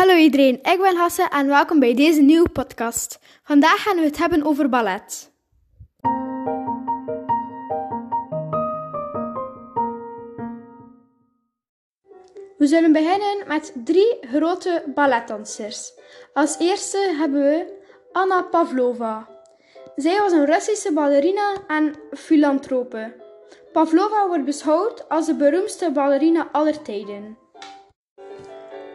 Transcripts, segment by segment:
Hallo iedereen, ik ben Hasse en welkom bij deze nieuwe podcast. Vandaag gaan we het hebben over ballet. We zullen beginnen met drie grote balletdansers. Als eerste hebben we Anna Pavlova. Zij was een Russische ballerina en filantrope. Pavlova wordt beschouwd als de beroemdste ballerina aller tijden.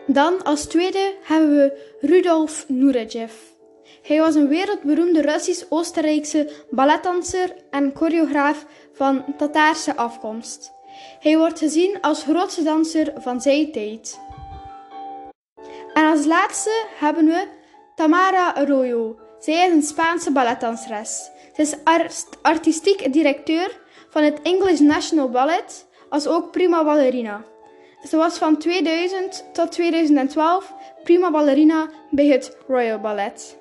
Dan als tweede hebben we Rudolf Nureyev. Hij was een wereldberoemde Russisch-Oostenrijkse balletdanser en choreograaf van Tataarse afkomst. Hij wordt gezien als grootste danser van zijn tijd. En als laatste hebben we Tamara Arroyo. Zij is een Spaanse balletdanseres. Ze is artistiek directeur van het English National Ballet, als ook prima ballerina. Ze was van 2000 tot 2012 prima ballerina bij het Royal Ballet.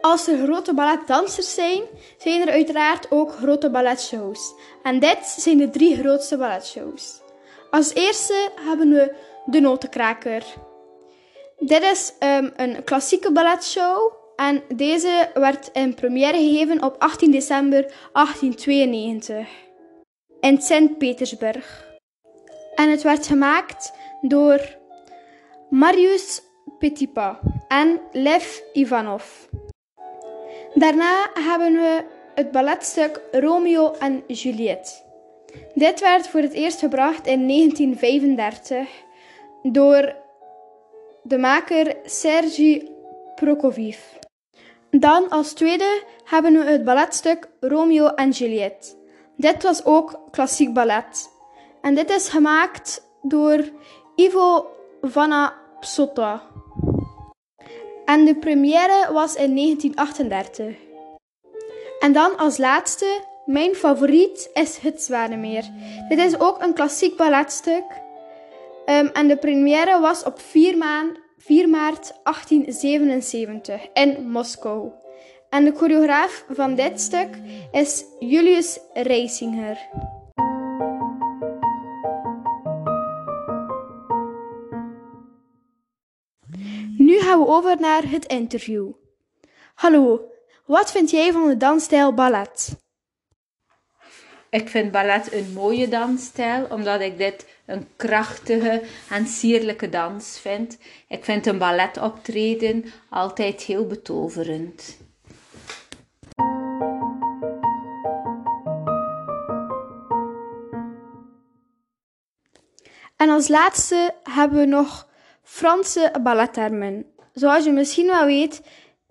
Als er grote balletdansers zijn, zijn er uiteraard ook grote balletshows. En dit zijn de drie grootste balletshows. Als eerste hebben we De Notenkraker. Dit is um, een klassieke balletshow en deze werd in première gegeven op 18 december 1892 in Sint-Petersburg. En het werd gemaakt door Marius Petipa en Lev Ivanov. Daarna hebben we het balletstuk Romeo en Juliet. Dit werd voor het eerst gebracht in 1935 door de maker Sergi Prokofiev. Dan als tweede hebben we het balletstuk Romeo en Juliet. Dit was ook klassiek ballet. En dit is gemaakt door Ivo Vanna Psota. En de première was in 1938. En dan als laatste, mijn favoriet is Het Zwanemeer. Dit is ook een klassiek balletstuk. Um, en de première was op 4 maand 4 maart 1877 in Moskou. En de choreograaf van dit stuk is Julius Reisinger. Nu gaan we over naar het interview. Hallo, wat vind jij van de dansstijl ballet? Ik vind ballet een mooie dansstijl, omdat ik dit een krachtige en sierlijke dans vind. Ik vind een balletoptreden altijd heel betoverend. En als laatste hebben we nog Franse ballettermen. Zoals je misschien wel weet,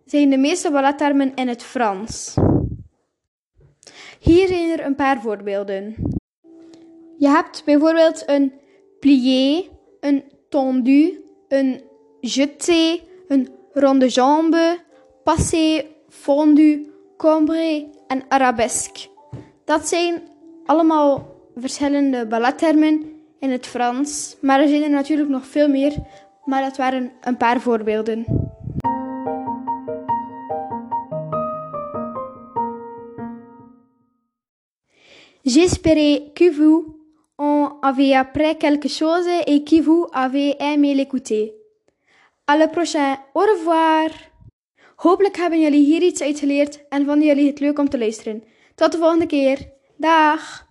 zijn de meeste ballettermen in het Frans. Hier zijn er een paar voorbeelden. Je hebt bijvoorbeeld een plié, een tendu, een jeté, een ronde jambe, passé, fondu, combré en arabesque. Dat zijn allemaal verschillende ballettermen in het Frans, maar er zijn er natuurlijk nog veel meer, maar dat waren een paar voorbeelden. J'espérais que vous en avez appris quelque chose et que vous avez aimé l'écouter. À le prochain. Au revoir. Hopelijk hebben jullie hier iets uit geleerd en vonden jullie het leuk om te luisteren. Tot de volgende keer. Dag.